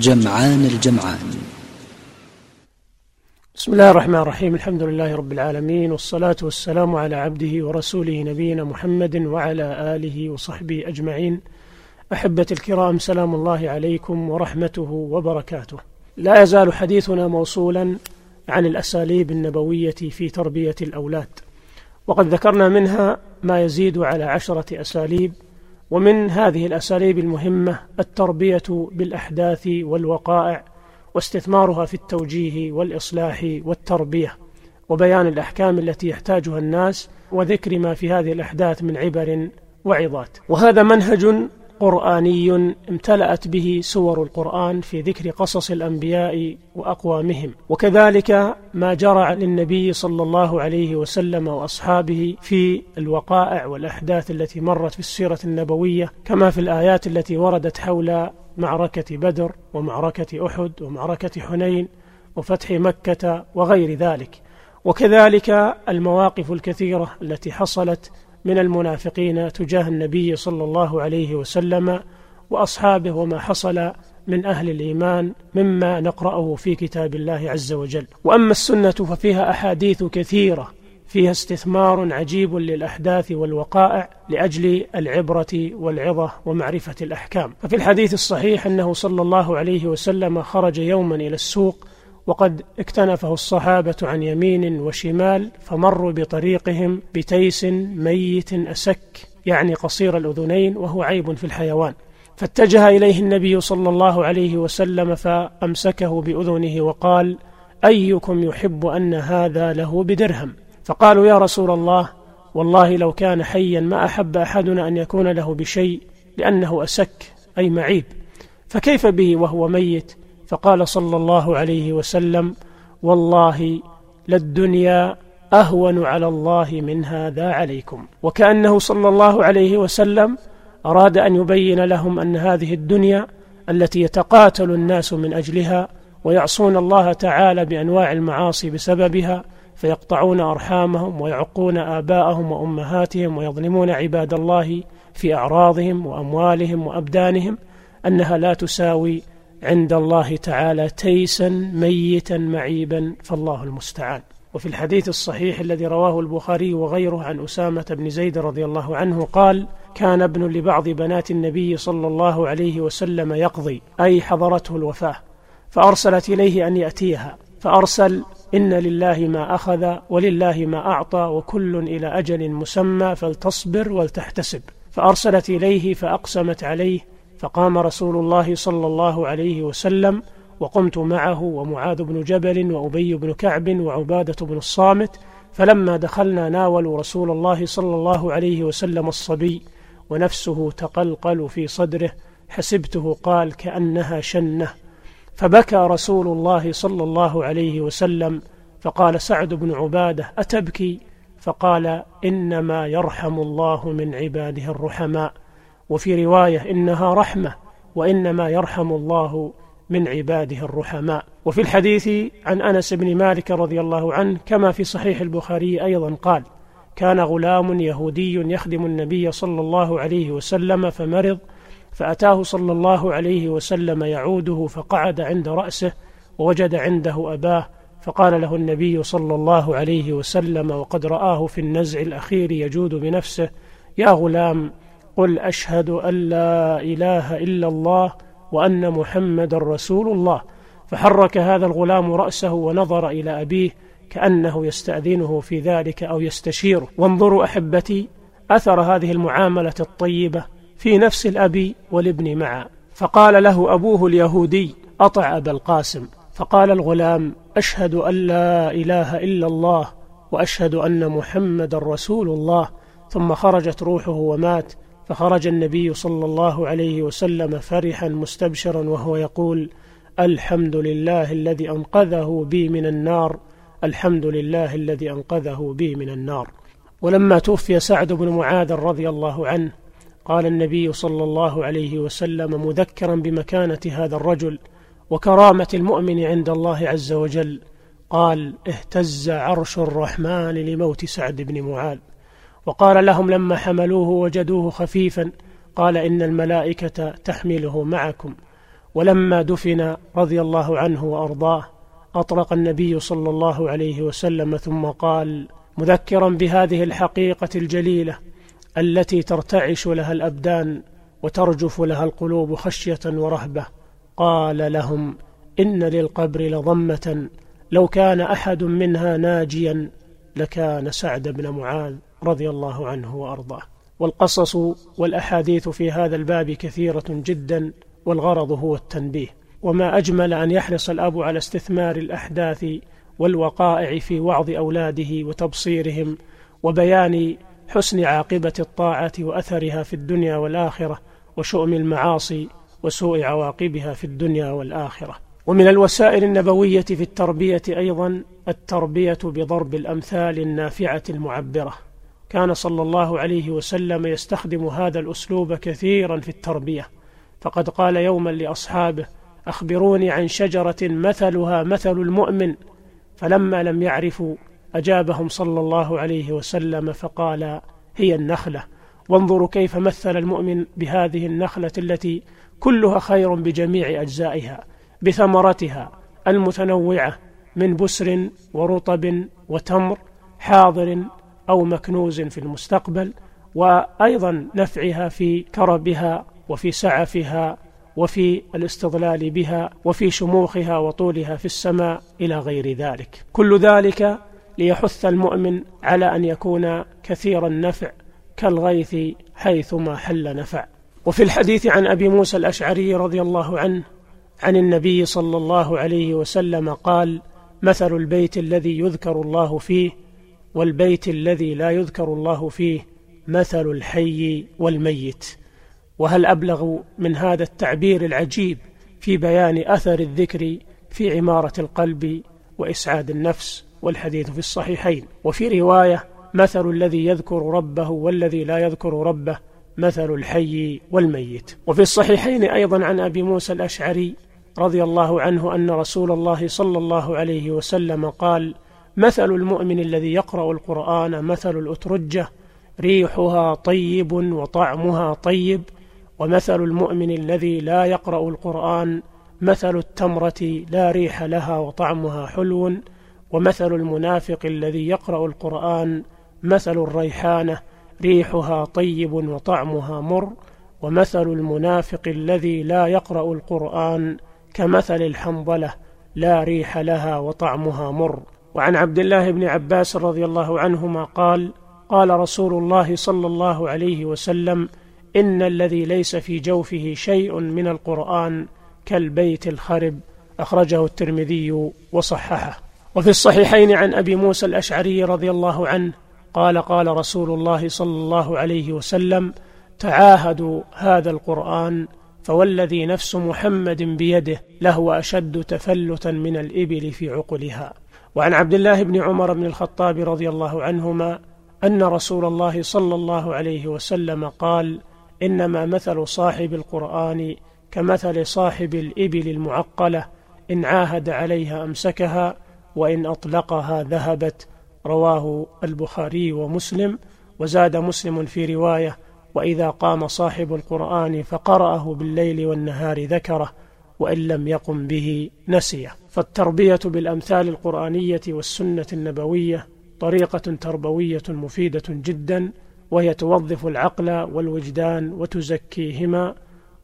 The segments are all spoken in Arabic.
جمعان الجمعان. بسم الله الرحمن الرحيم. الحمد لله رب العالمين والصلاة والسلام على عبده ورسوله نبينا محمد وعلى آله وصحبه أجمعين. أحبة الكرام سلام الله عليكم ورحمته وبركاته. لا يزال حديثنا موصولا عن الأساليب النبوية في تربية الأولاد. وقد ذكرنا منها ما يزيد على عشرة أساليب ومن هذه الأساليب المهمة التربية بالأحداث والوقائع واستثمارها في التوجيه والإصلاح والتربية وبيان الأحكام التي يحتاجها الناس وذكر ما في هذه الأحداث من عبر وعظات. وهذا منهج قرآني امتلأت به سور القرآن في ذكر قصص الأنبياء وأقوامهم. وكذلك ما جرى للنبي صلى الله عليه وسلم وأصحابه في الوقائع والأحداث التي مرت في السيرة النبوية كما في الآيات التي وردت حول معركة بدر ومعركة أحد ومعركة حنين وفتح مكة وغير ذلك. وكذلك المواقف الكثيرة التي حصلت من المنافقين تجاه النبي صلى الله عليه وسلم وأصحابه وما حصل من أهل الإيمان مما نقرأه في كتاب الله عز وجل. وأما السنة ففيها أحاديث كثيرة فيها استثمار عجيب للأحداث والوقائع لأجل العبرة والعظة ومعرفة الأحكام. ففي الحديث الصحيح أنه صلى الله عليه وسلم خرج يوما إلى السوق وقد اكتنفه الصحابة عن يمين وشمال فمروا بطريقهم بتيس ميت أسك يعني قصير الأذنين وهو عيب في الحيوان. فاتجه إليه النبي صلى الله عليه وسلم فأمسكه بأذنه وقال أيكم يحب أن هذا له بدرهم؟ فقالوا يا رسول الله والله لو كان حيا ما أحب أحدنا أن يكون له بشيء لأنه أسك أي معيب. فكيف به وهو ميت؟ فقال صلى الله عليه وسلم والله للدنيا أهون على الله من هذا عليكم. وكأنه صلى الله عليه وسلم أراد أن يبين لهم أن هذه الدنيا التي يتقاتل الناس من أجلها ويعصون الله تعالى بأنواع المعاصي بسببها فيقطعون أرحامهم ويعقون آباءهم وأمهاتهم ويظلمون عباد الله في أعراضهم وأموالهم وأبدانهم أنها لا تساوي عند الله تعالى تيسا ميتا معيبا فالله المستعان. وفي الحديث الصحيح الذي رواه البخاري وغيره عن أسامة بن زيد رضي الله عنه قال كان ابن لبعض بنات النبي صلى الله عليه وسلم يقضي أي حضرته الوفاة فأرسلت إليه أن يأتيها فأرسل إن لله ما أخذ ولله ما أعطى وكل إلى أجل مسمى فلتصبر ولتحتسب فأرسلت إليه فأقسمت عليه فقام رسول الله صلى الله عليه وسلم وقمت معه ومعاذ بن جبل وأبي بن كعب وعبادة بن الصامت فلما دخلنا ناولوا رسول الله صلى الله عليه وسلم الصبي ونفسه تقلقل في صدره حسبته قال كأنها شنة. فبكى رسول الله صلى الله عليه وسلم فقال سعد بن عبادة أتبكي؟ فقال إنما يرحم الله من عباده الرحماء. وفي رواية إنها رحمة وإنما يرحم الله من عباده الرحماء. وفي الحديث عن أنس بن مالك رضي الله عنه كما في صحيح البخاري أيضا قال كان غلام يهودي يخدم النبي صلى الله عليه وسلم فمرض فأتاه صلى الله عليه وسلم يعوده فقعد عند رأسه ووجد عنده أباه فقال له النبي صلى الله عليه وسلم وقد رآه في النزع الأخير يجود بنفسه يا غلام قل أشهد أن لا إله إلا الله وأن محمدا رسول الله. فحرك هذا الغلام رأسه ونظر إلى أبيه كأنه يستأذنه في ذلك أو يستشيره. وانظروا أحبتي أثر هذه المعاملة الطيبة في نفس الأب والابن معا. فقال له أبوه اليهودي أطع أبا القاسم. فقال الغلام أشهد أن لا إله إلا الله وأشهد أن محمدا رسول الله. ثم خرجت روحه ومات فخرج النبي صلى الله عليه وسلم فرحا مستبشرا وهو يقول الحمد لله الذي أنقذه بي من النار الحمد لله الذي أنقذه بي من النار. ولما توفي سعد بن معاذ رضي الله عنه قال النبي صلى الله عليه وسلم مذكرا بمكانة هذا الرجل وكرامة المؤمن عند الله عز وجل قال اهتز عرش الرحمن لموت سعد بن معاذ. وقال لهم لما حملوه وجدوه خفيفا قال إن الملائكة تحمله معكم. ولما دفن رضي الله عنه وأرضاه اطلق النبي صلى الله عليه وسلم ثم قال مذكرا بهذه الحقيقة الجليلة التي ترتعش لها الأبدان وترجف لها القلوب خشية ورهبة قال لهم إن للقبر لضمة لو كان أحد منها ناجيا لكان سعد بن معاذ. رضي الله عنه وأرضاه. والقصص والأحاديث في هذا الباب كثيرة جدا والغرض هو التنبيه. وما أجمل أن يحرص الأب على استثمار الأحداث والوقائع في وعظ أولاده وتبصيرهم وبيان حسن عاقبة الطاعة وأثرها في الدنيا والآخرة وشؤم المعاصي وسوء عواقبها في الدنيا والآخرة. ومن الوسائل النبوية في التربية أيضا التربية بضرب الأمثال النافعة المعبرة. كان صلى الله عليه وسلم يستخدم هذا الأسلوب كثيرا في التربية. فقد قال يوما لأصحابه أخبروني عن شجرة مثلها مثل المؤمن. فلما لم يعرفوا أجابهم صلى الله عليه وسلم فقال هي النخلة. وانظروا كيف مثل المؤمن بهذه النخلة التي كلها خير بجميع أجزائها بثمرتها المتنوعة من بسر ورطب وتمر حاضر أو مكنوز في المستقبل وأيضا نفعها في كربها وفي سعفها وفي الاستظلال بها وفي شموخها وطولها في السماء إلى غير ذلك. كل ذلك ليحث المؤمن على أن يكون كثير النفع كالغيث حيثما حل نفع. وفي الحديث عن أبي موسى الأشعري رضي الله عنه عن النبي صلى الله عليه وسلم قال مثل البيت الذي يذكر الله فيه والبيت الذي لا يذكر الله فيه مثل الحي والميت. وهل أبلغ من هذا التعبير العجيب في بيان أثر الذكر في عمارة القلب وإسعاد النفس والحديث في الصحيحين؟ وفي رواية مثل الذي يذكر ربه والذي لا يذكر ربه مثل الحي والميت. وفي الصحيحين أيضا عن أبي موسى الأشعري رضي الله عنه أن رسول الله صلى الله عليه وسلم قال مثل المؤمن الذي يقرأ القرآن مثل الأترجة ريحها طيب وطعمها طيب. ومثل المؤمن الذي لا يقرأ القرآن مثل التمرة لا ريح لها وطعمها حلو. ومثل المنافق الذي يقرأ القرآن مثل الريحانة ريحها طيب وطعمها مر. ومثل المنافق الذي لا يقرأ القرآن كمثل الحنظلة لا ريح لها وطعمها مر. وعن عبد الله بن عباس رضي الله عنهما قال قال رسول الله صلى الله عليه وسلم إن الذي ليس في جوفه شيء من القرآن كالبيت الخرب. أخرجه الترمذي وصححه. وفي الصحيحين عن أبي موسى الأشعري رضي الله عنه قال قال رسول الله صلى الله عليه وسلم تعاهدوا هذا القرآن فوالذي نفس محمد بيده لهو أشد تفلتا من الإبل في عقلها. وعن عبد الله بن عمر بن الخطاب رضي الله عنهما أن رسول الله صلى الله عليه وسلم قال إنما مثل صاحب القرآن كمثل صاحب الإبل المعقلة إن عاهد عليها أمسكها وإن أطلقها ذهبت رواه البخاري ومسلم وزاد مسلم في رواية وإذا قام صاحب القرآن فقرأه بالليل والنهار ذكره وإن لم يقم به نسيه. فالتربية بالأمثال القرآنية والسنة النبوية طريقة تربوية مفيدة جدا وهي توظف العقل والوجدان وتزكيهما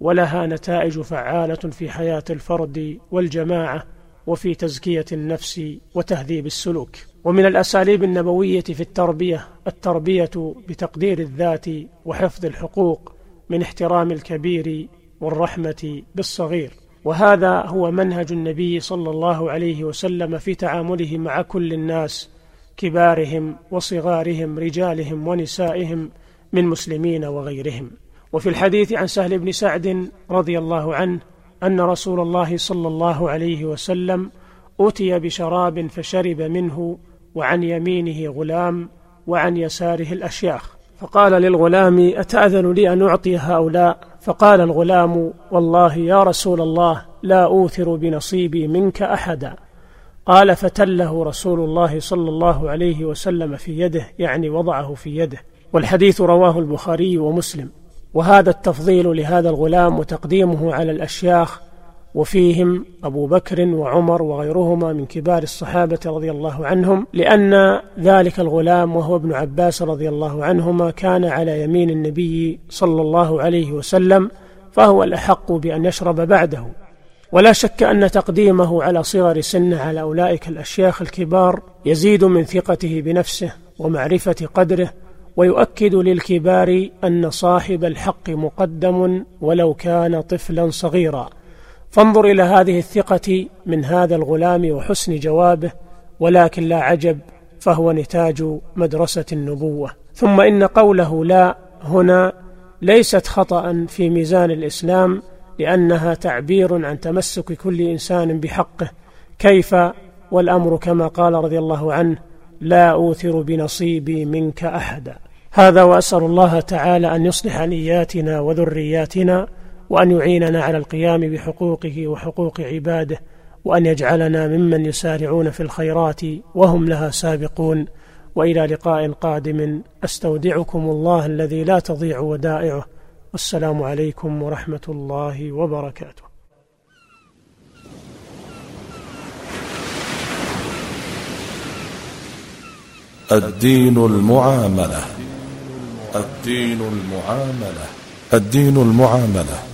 ولها نتائج فعالة في حياة الفرد والجماعة وفي تزكية النفس وتهذيب السلوك. ومن الأساليب النبوية في التربية التربية بتقدير الذات وحفظ الحقوق من احترام الكبير والرحمة بالصغير. وهذا هو منهج النبي صلى الله عليه وسلم في تعامله مع كل الناس كبارهم وصغارهم رجالهم ونسائهم من مسلمين وغيرهم. وفي الحديث عن سهل بن سعد رضي الله عنه أن رسول الله صلى الله عليه وسلم اتي بشراب فشرب منه وعن يمينه غلام وعن يساره الأشياخ. فقال للغلام أتأذن لي أن أعطي هؤلاء؟ فقال الغلام والله يا رسول الله لا أوثر بنصيبي منك أحدا. قال فتله رسول الله صلى الله عليه وسلم في يده يعني وضعه في يده. والحديث رواه البخاري ومسلم. وهذا التفضيل لهذا الغلام وتقديمه على الأشياخ وفيهم أبو بكر وعمر وغيرهما من كبار الصحابة رضي الله عنهم لأن ذلك الغلام وهو ابن عباس رضي الله عنهما كان على يمين النبي صلى الله عليه وسلم فهو الأحق بأن يشرب بعده. ولا شك أن تقديمه على صغر سنه على أولئك الأشياخ الكبار يزيد من ثقته بنفسه ومعرفة قدره ويؤكد للكبار أن صاحب الحق مقدم ولو كان طفلا صغيرا. فانظر إلى هذه الثقة من هذا الغلام وحسن جوابه ولكن لا عجب فهو نتاج مدرسة النبوة. ثم إن قوله لا هنا ليست خطأ في ميزان الإسلام لأنها تعبير عن تمسك كل إنسان بحقه. كيف؟ والأمر كما قال رضي الله عنه لا أوثر بنصيبي منك أحدا. هذا وأسأل الله تعالى أن يصلح نياتنا وذرياتنا وأن يعيننا على القيام بحقوقه وحقوق عباده وأن يجعلنا ممن يسارعون في الخيرات وهم لها سابقون. وإلى لقاء قادم. أستودعكم الله الذي لا تضيع ودائعه. والسلام عليكم ورحمة الله وبركاته. الدين المعاملة. الدين المعاملة. الدين المعاملة.